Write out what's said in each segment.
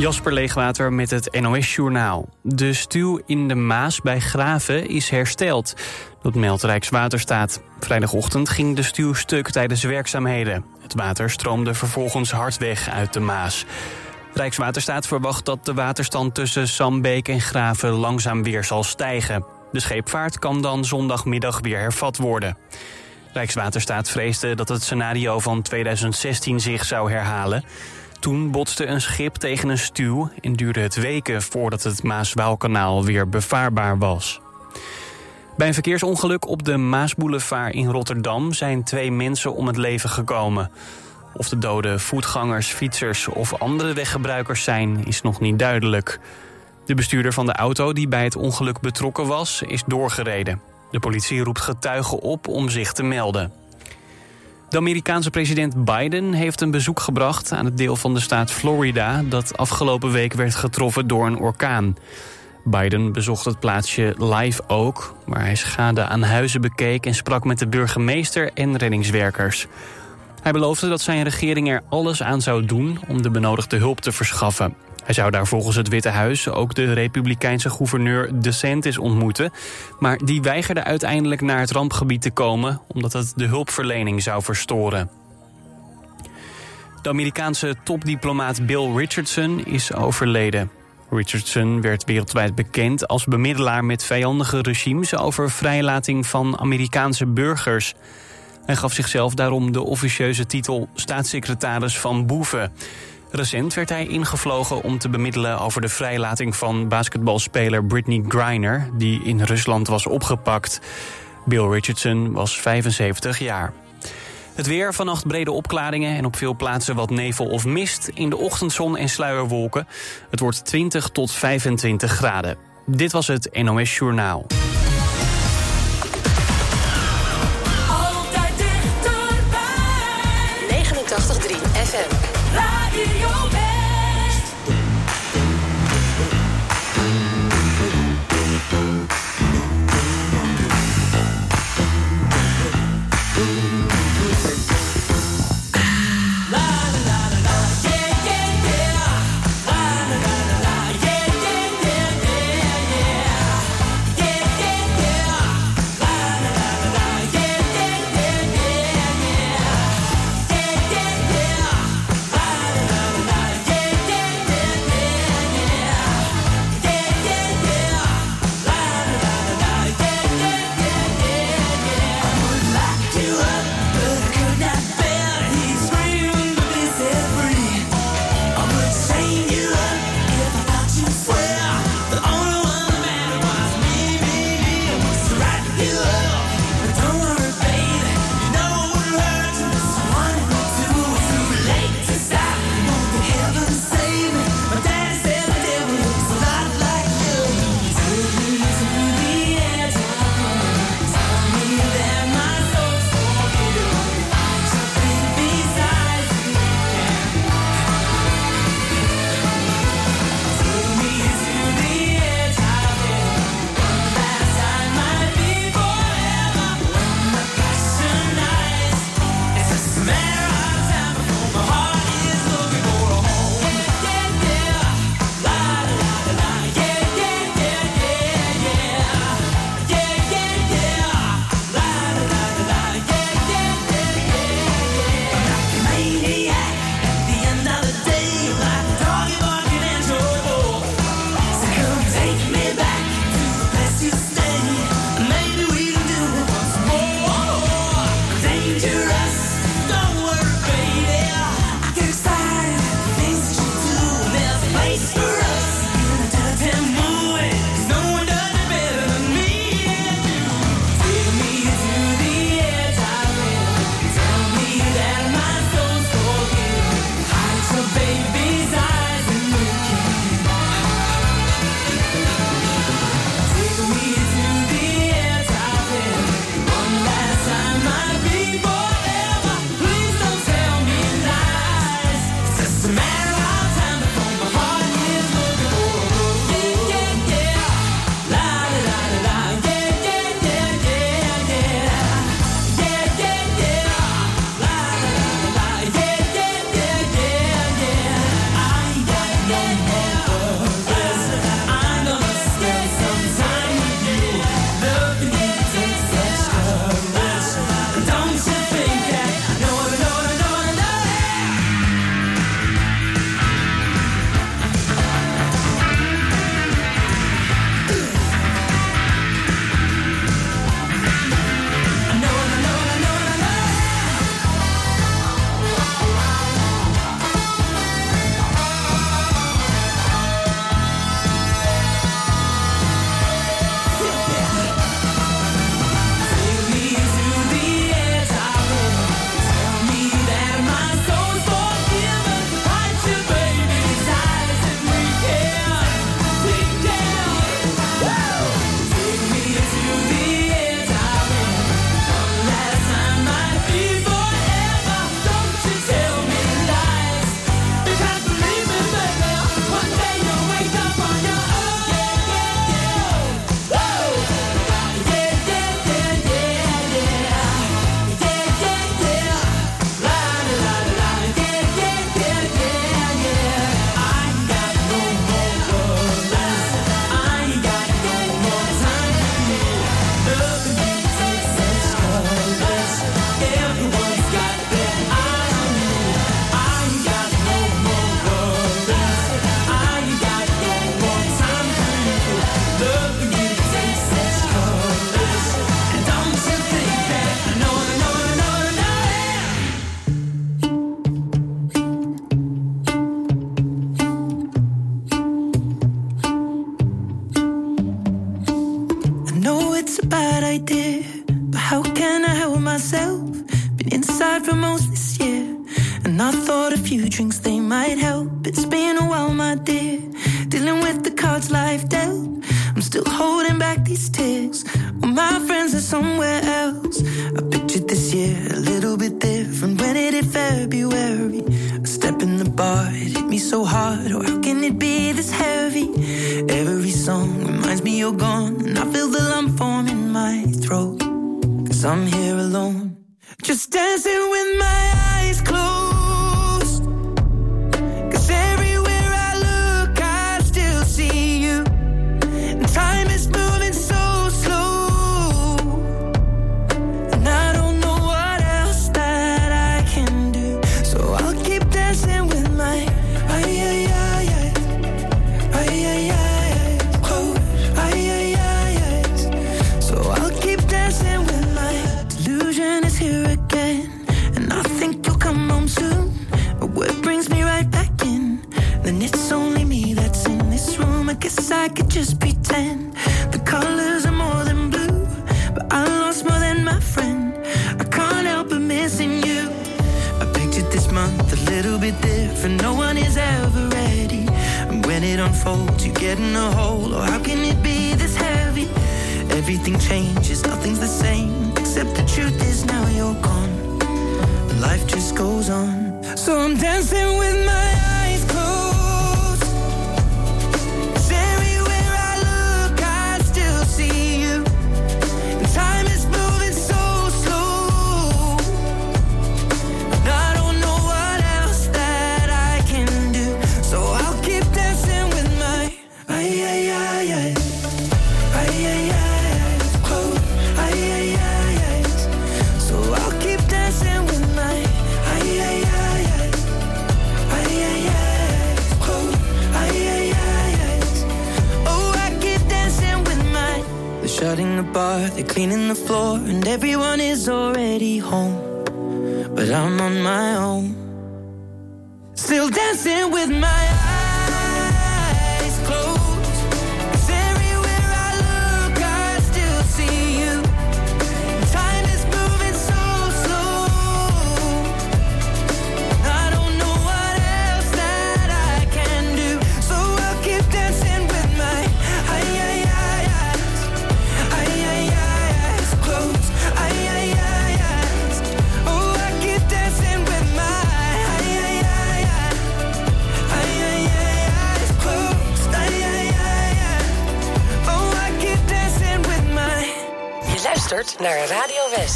Jasper Leegwater met het NOS-journaal. De stuw in de Maas bij Graven is hersteld. Dat meldt Rijkswaterstaat. Vrijdagochtend ging de stuw stuk tijdens werkzaamheden. Het water stroomde vervolgens hard weg uit de Maas. Rijkswaterstaat verwacht dat de waterstand tussen Sambeek en Graven langzaam weer zal stijgen. De scheepvaart kan dan zondagmiddag weer hervat worden. Rijkswaterstaat vreesde dat het scenario van 2016 zich zou herhalen. Toen botste een schip tegen een stuw en duurde het weken voordat het Maas-Waalkanaal weer bevaarbaar was. Bij een verkeersongeluk op de Maasboulevard in Rotterdam zijn twee mensen om het leven gekomen. Of de doden voetgangers, fietsers of andere weggebruikers zijn, is nog niet duidelijk. De bestuurder van de auto die bij het ongeluk betrokken was, is doorgereden. De politie roept getuigen op om zich te melden. De Amerikaanse president Biden heeft een bezoek gebracht aan het deel van de staat Florida dat afgelopen week werd getroffen door een orkaan. Biden bezocht het plaatsje Live Oak, waar hij schade aan huizen bekeek en sprak met de burgemeester en reddingswerkers. Hij beloofde dat zijn regering er alles aan zou doen om de benodigde hulp te verschaffen. Hij zou daar volgens het Witte Huis ook de republikeinse gouverneur DeSantis ontmoeten. Maar die weigerde uiteindelijk naar het rampgebied te komen... omdat het de hulpverlening zou verstoren. De Amerikaanse topdiplomaat Bill Richardson is overleden. Richardson werd wereldwijd bekend als bemiddelaar met vijandige regimes... over vrijlating van Amerikaanse burgers... Hij gaf zichzelf daarom de officieuze titel staatssecretaris van boeven. Recent werd hij ingevlogen om te bemiddelen over de vrijlating van basketbalspeler Britney Griner, die in Rusland was opgepakt. Bill Richardson was 75 jaar. Het weer, vannacht brede opklaringen en op veel plaatsen wat nevel of mist. In de ochtendzon en sluierwolken. Het wordt 20 tot 25 graden. Dit was het NOS Journaal. Altijd dichterbij. 89.3 FM. Radio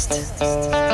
Radio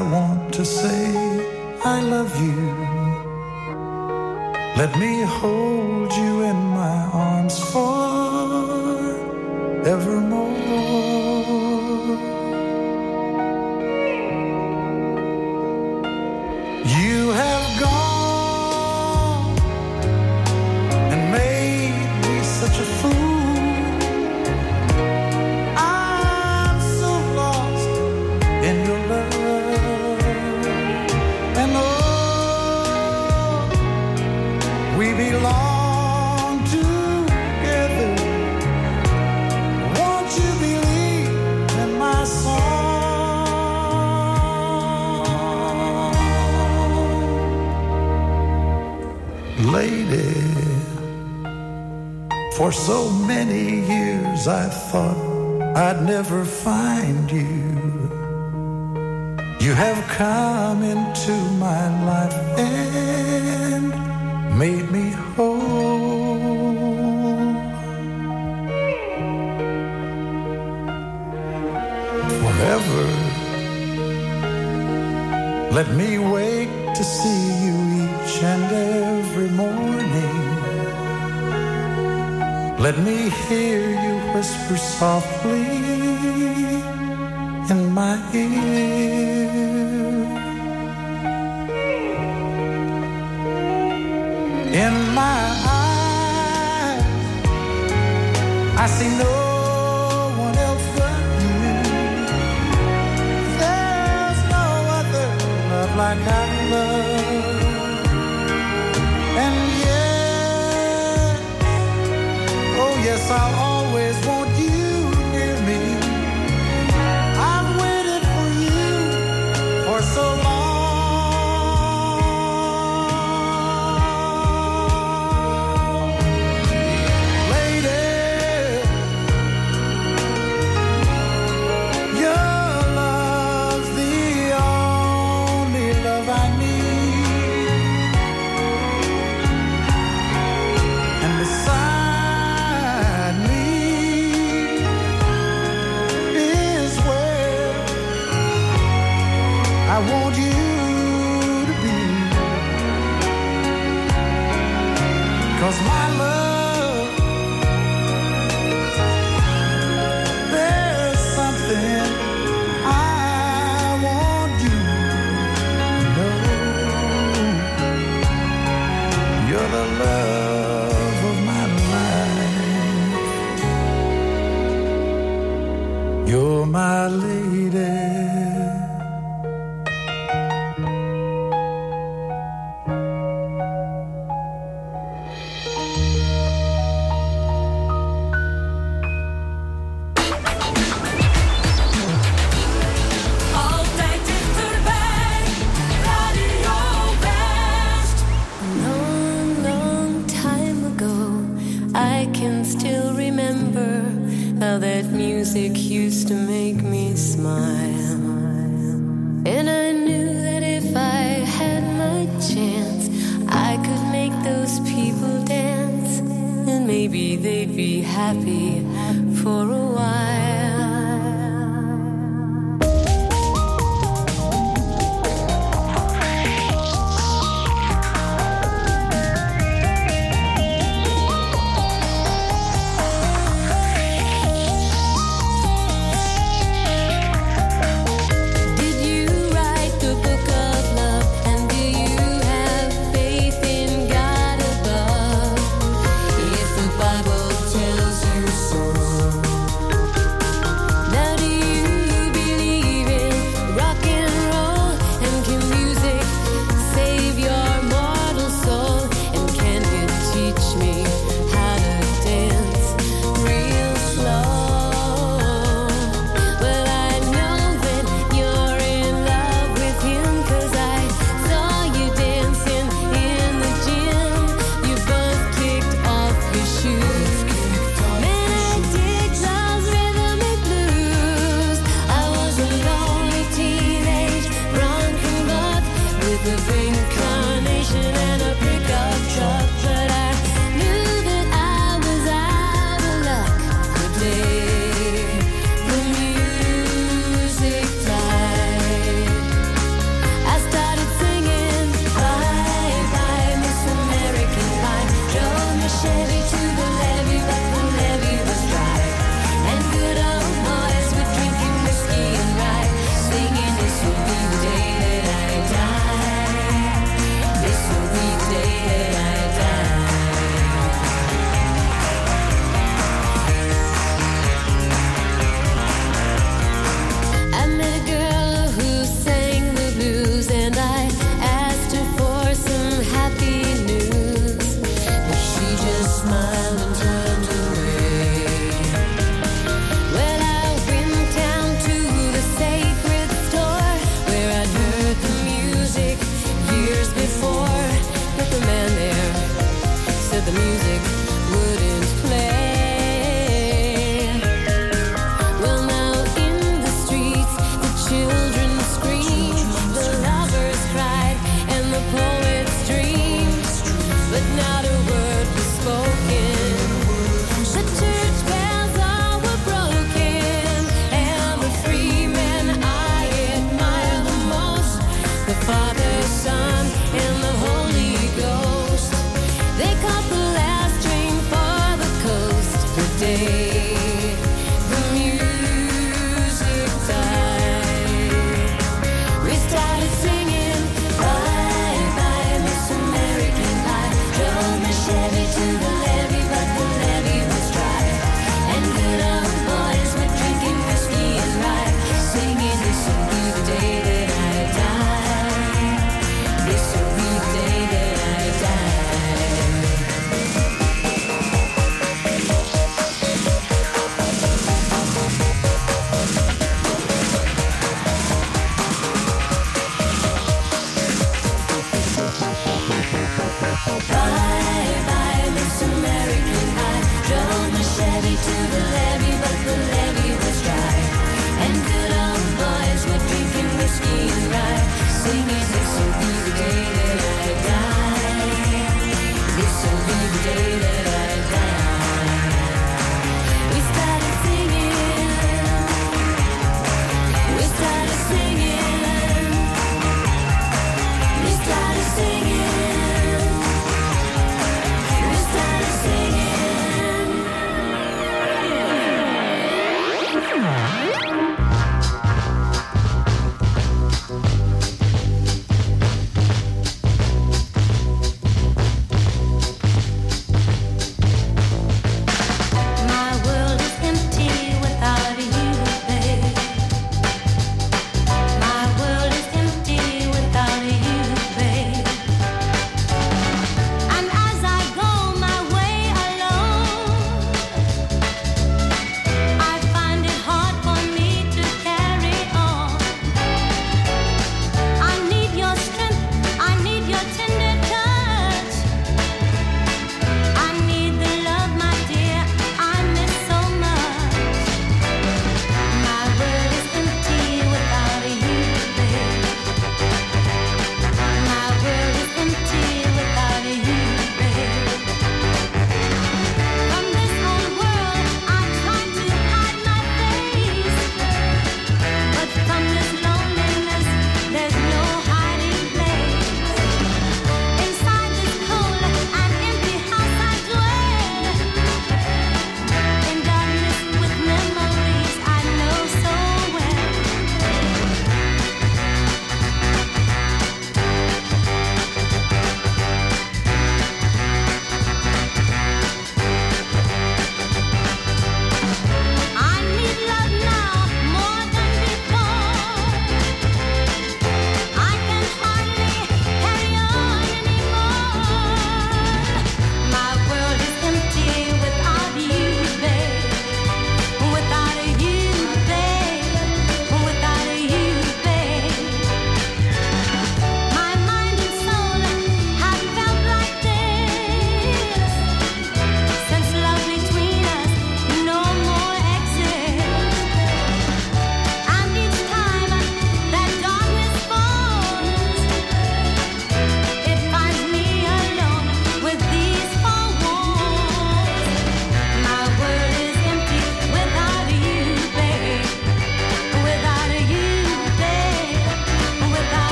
I want to say I love you. Let me hold you in my arms forevermore. For so many years I thought I'd never find you. You have come into my life and made me whole. Forever, let me wake to see you each and every Let me hear you whisper softly in my ear. In my eyes, I see no one else but you. There's no other love like I love. Yes, I'll always want.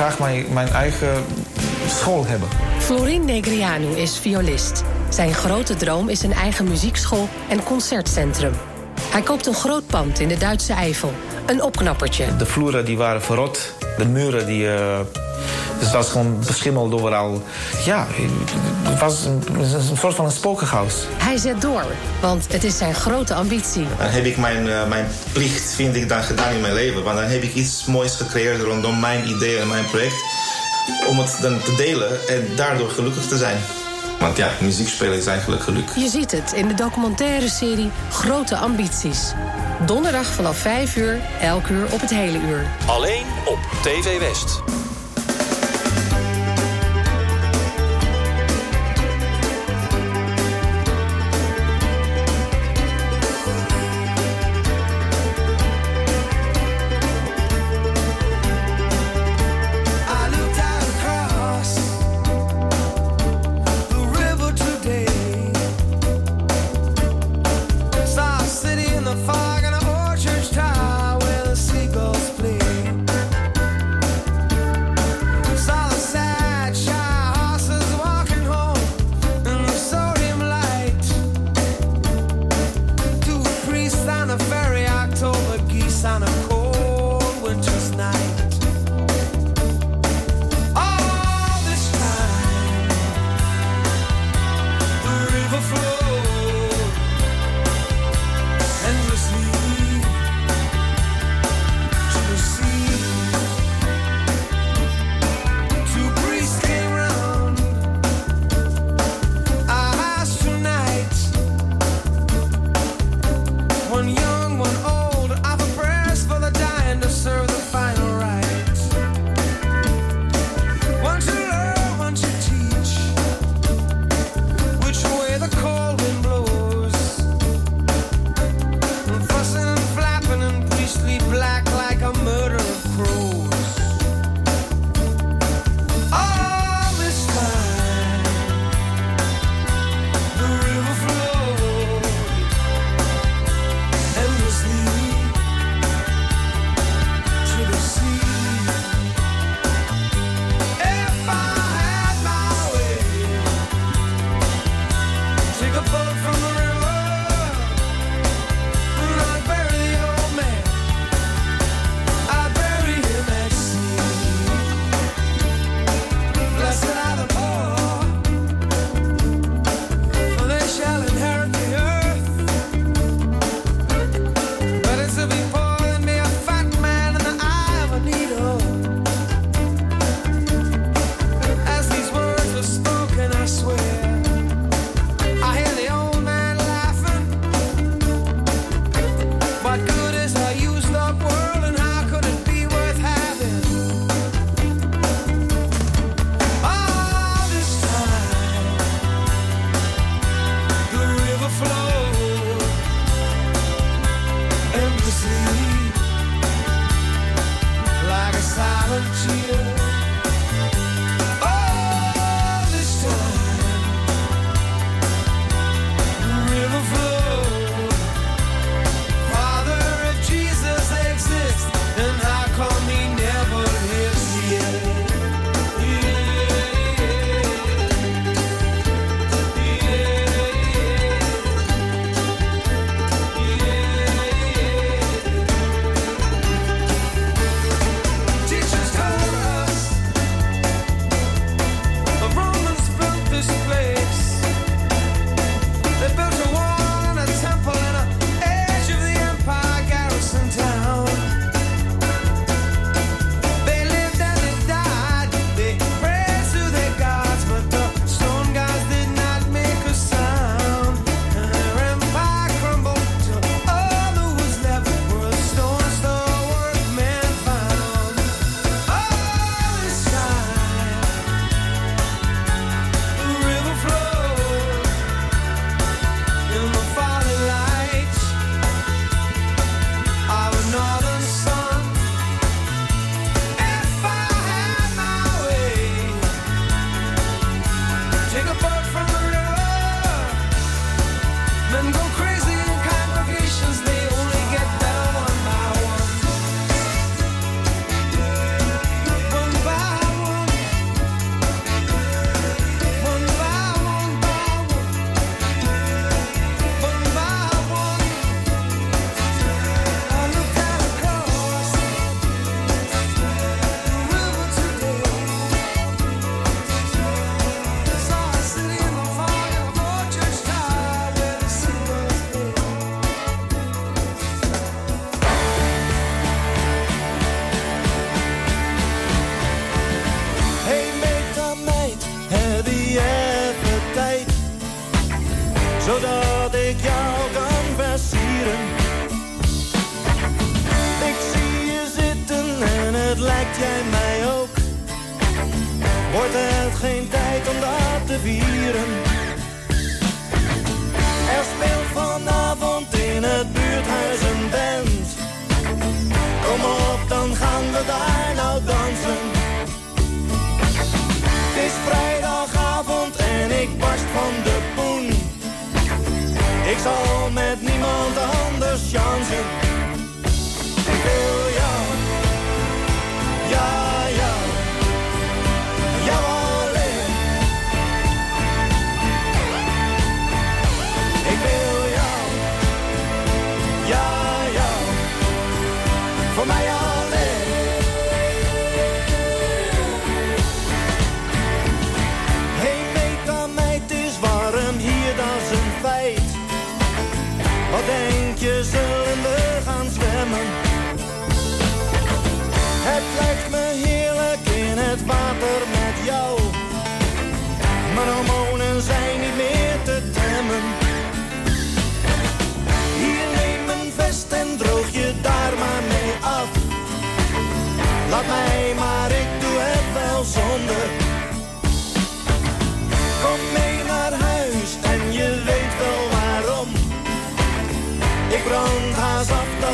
Graag mijn, mijn eigen school hebben. Florin Negrianu is violist. Zijn grote droom is een eigen muziekschool en concertcentrum. Hij koopt een groot pand in de Duitse Eifel. Een opknappertje. De vloeren die waren verrot. De muren die... eh, dus het was gewoon beschimmeld overal. Ja, het was een, een soort van een spokenhuis. Hij zet door, want het is zijn grote ambitie. Dan heb ik mijn, eh, mijn plicht, vind ik, dan gedaan in mijn leven. Want dan heb ik iets moois gecreëerd rondom mijn idee en mijn project. Om het dan te delen en daardoor gelukkig te zijn. Want ja, muziek spelen is eigenlijk geluk. Je ziet het in de documentaire serie Grote Ambities. Donderdag vanaf 5 uur, elk uur op het hele uur. Alleen op TV West.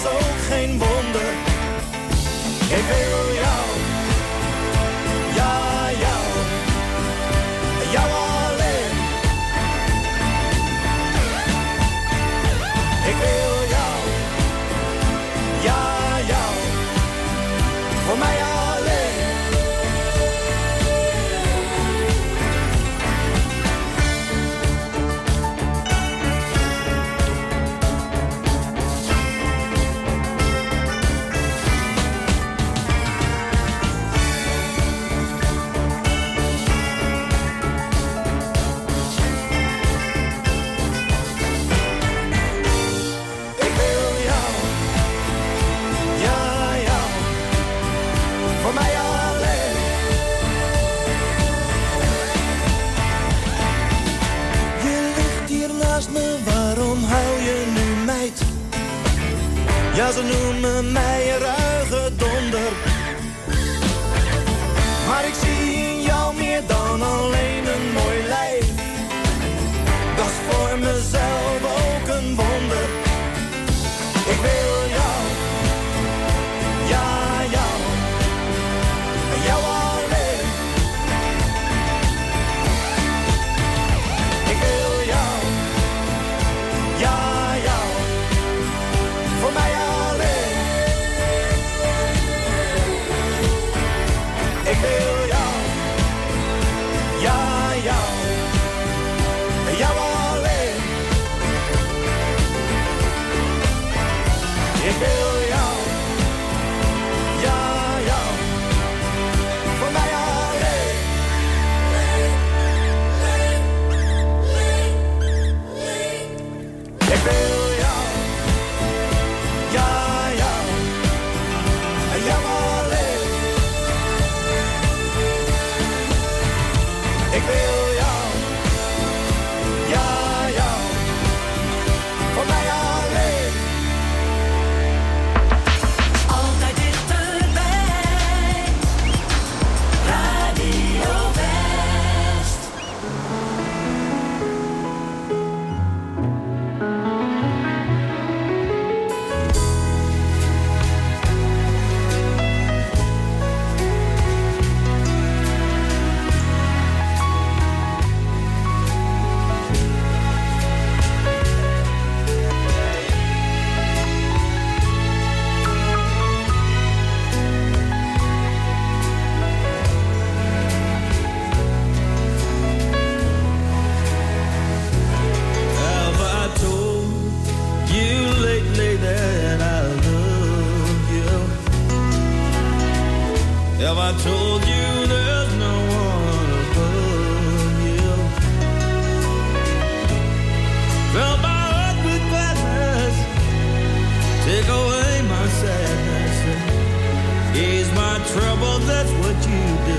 was ook geen wonder. Noemen mij that's what you do.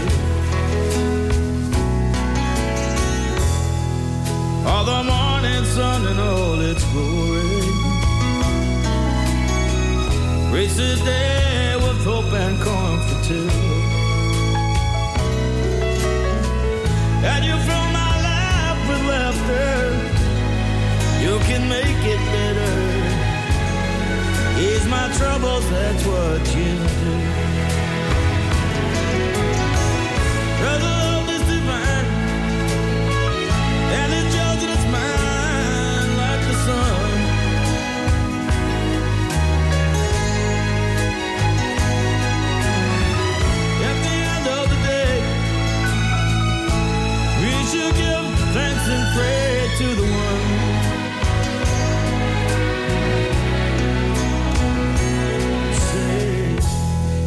All the morning sun and all its glory races day with hope and comfort too. And you fill my life with laughter. You can make it better. Ease my troubles, that's what you do.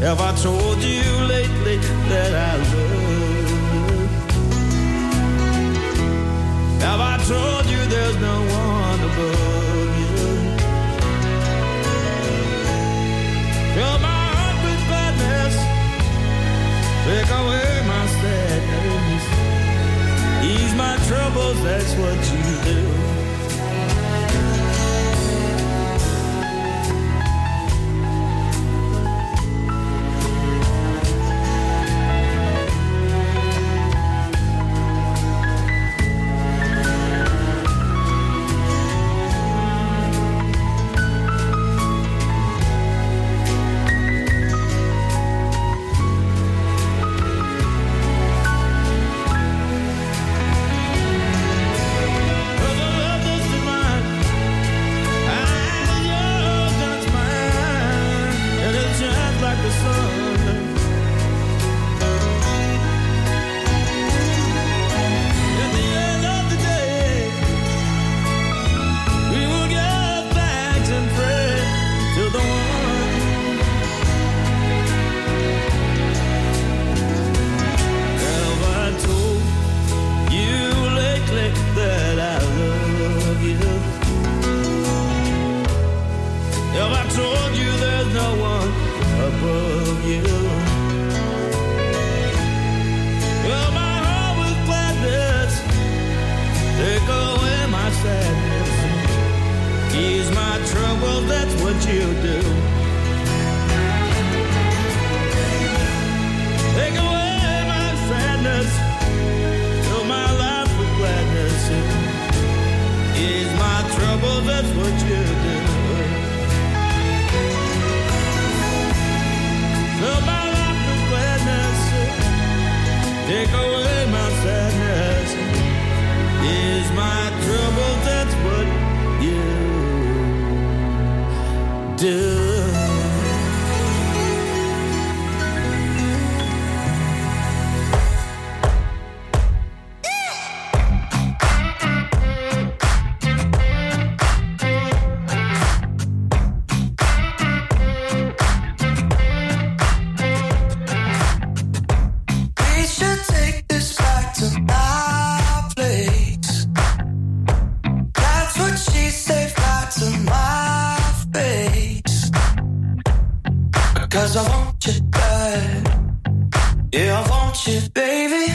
Have I told you lately that I love you? Have I told you there's no one above you? Fill my heart with gladness, take away my sadness, ease my troubles. That's what you do. Cause I want you bad. Yeah, I want you, baby.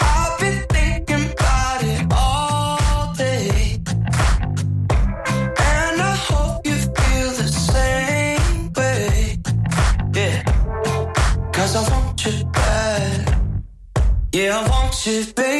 I've been it all day. And I hope you feel the same way. Yeah. Cause I want you bad. Yeah, I want you, baby.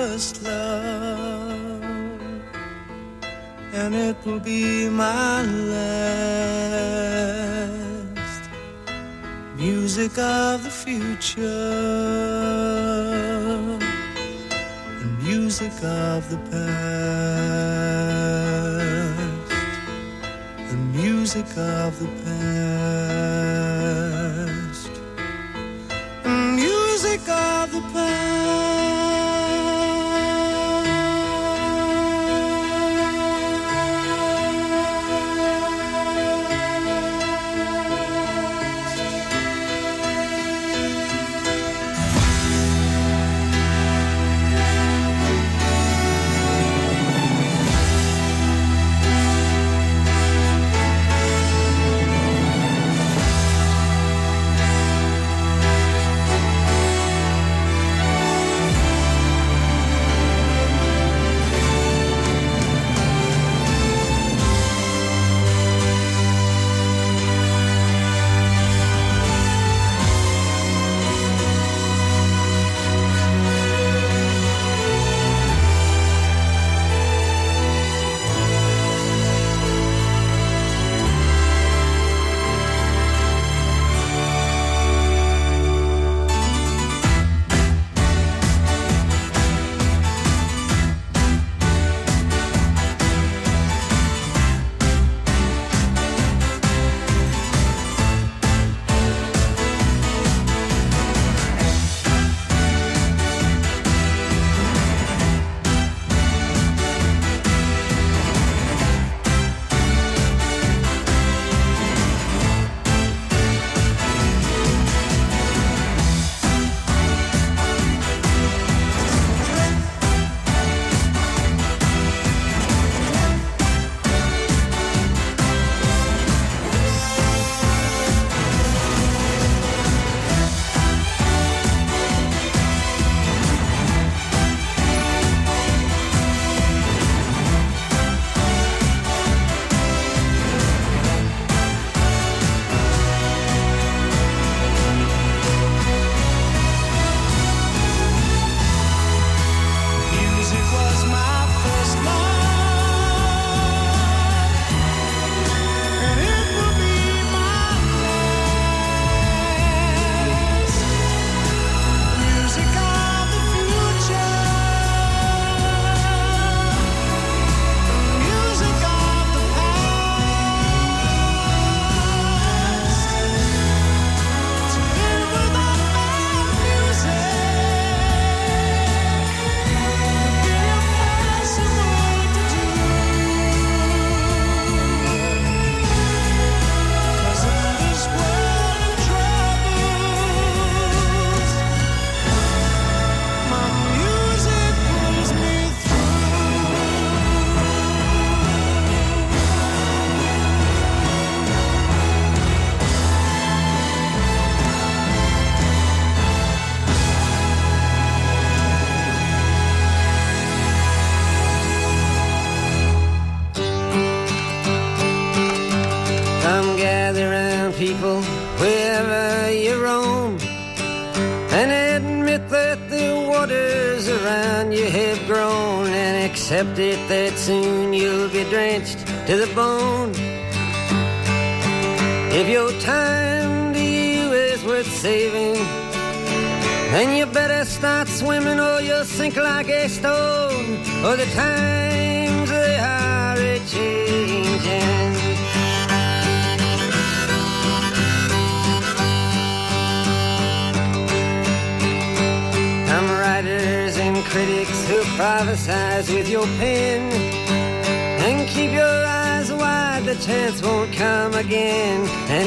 first love, and it will be my last. Music of the future and music of the past, and music of the past.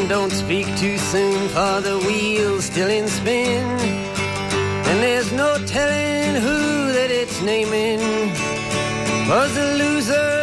Don't speak too soon, for the wheel's still in spin. And there's no telling who that it's naming. Was the loser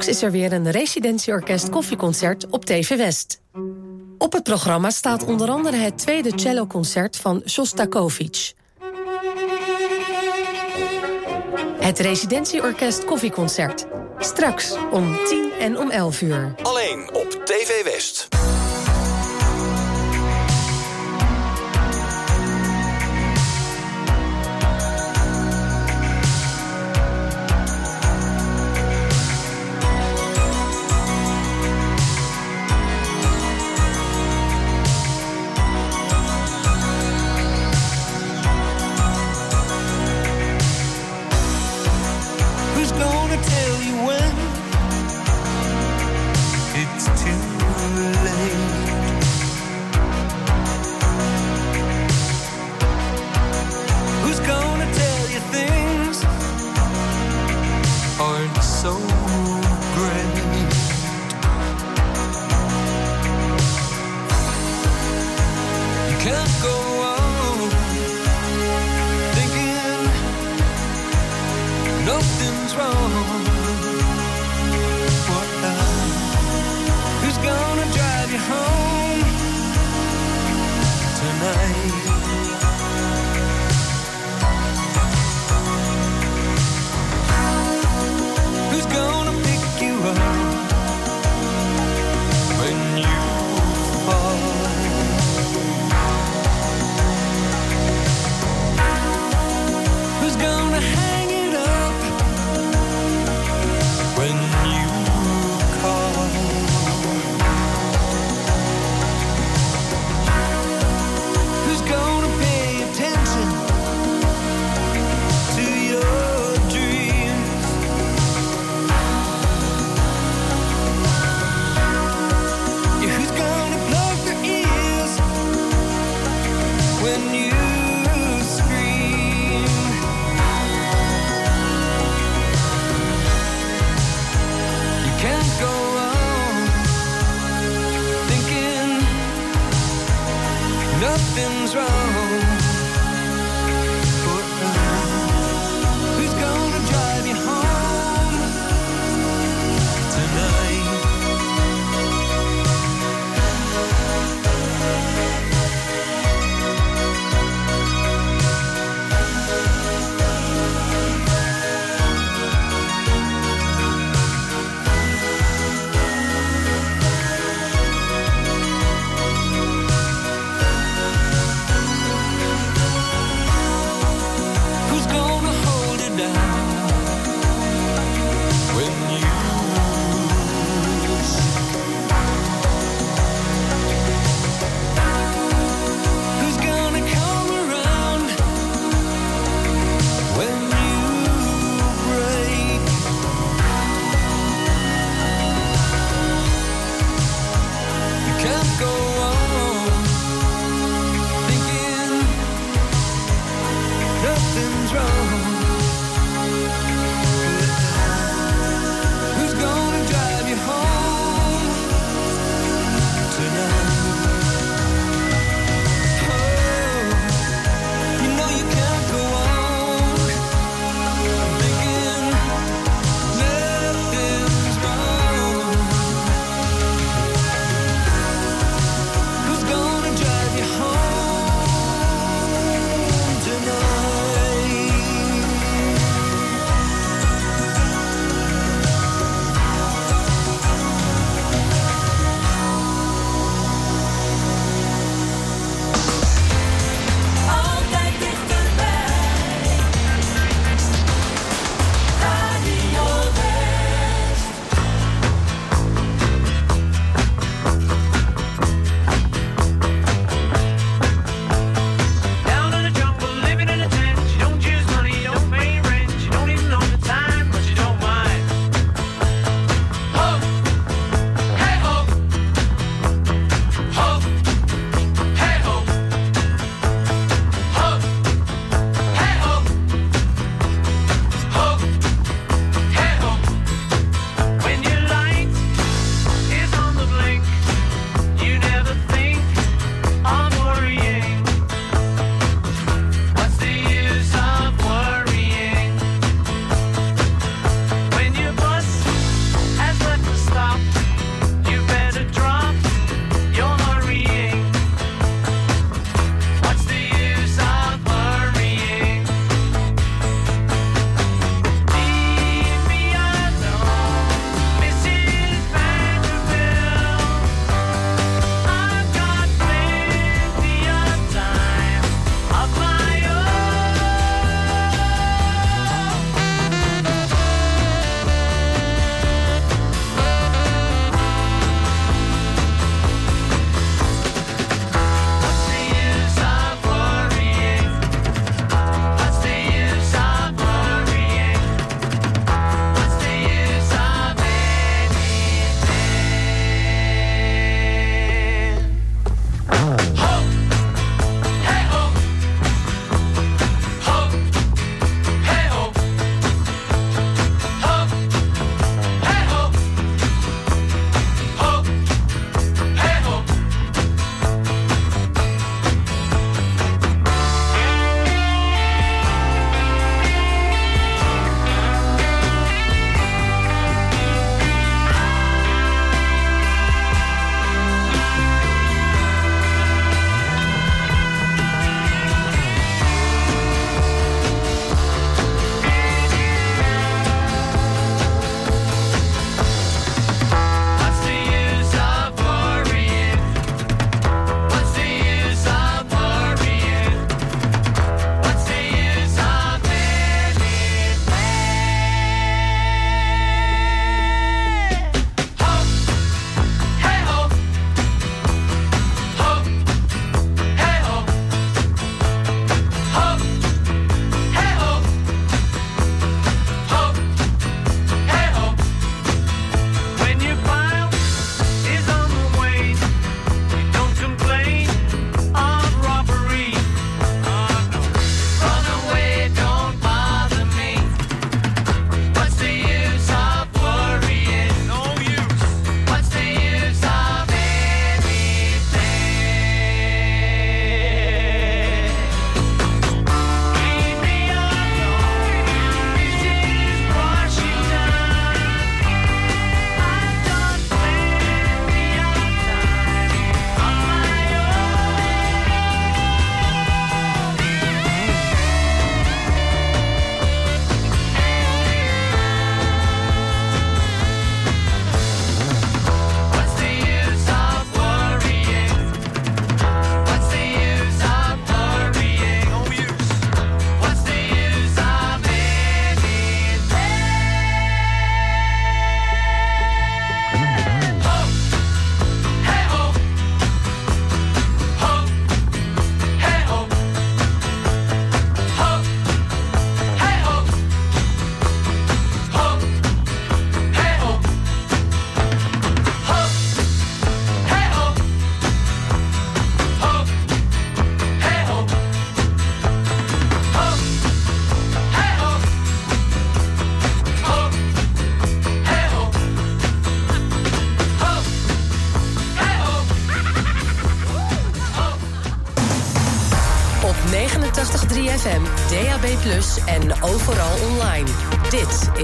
Straks is er weer een residentieorkest koffieconcert op TV West. Op het programma staat onder andere het tweede celloconcert van Shostakovich. Het residentieorkest koffieconcert. Straks om 10 en om 11 uur. Alleen op TV West.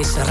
esa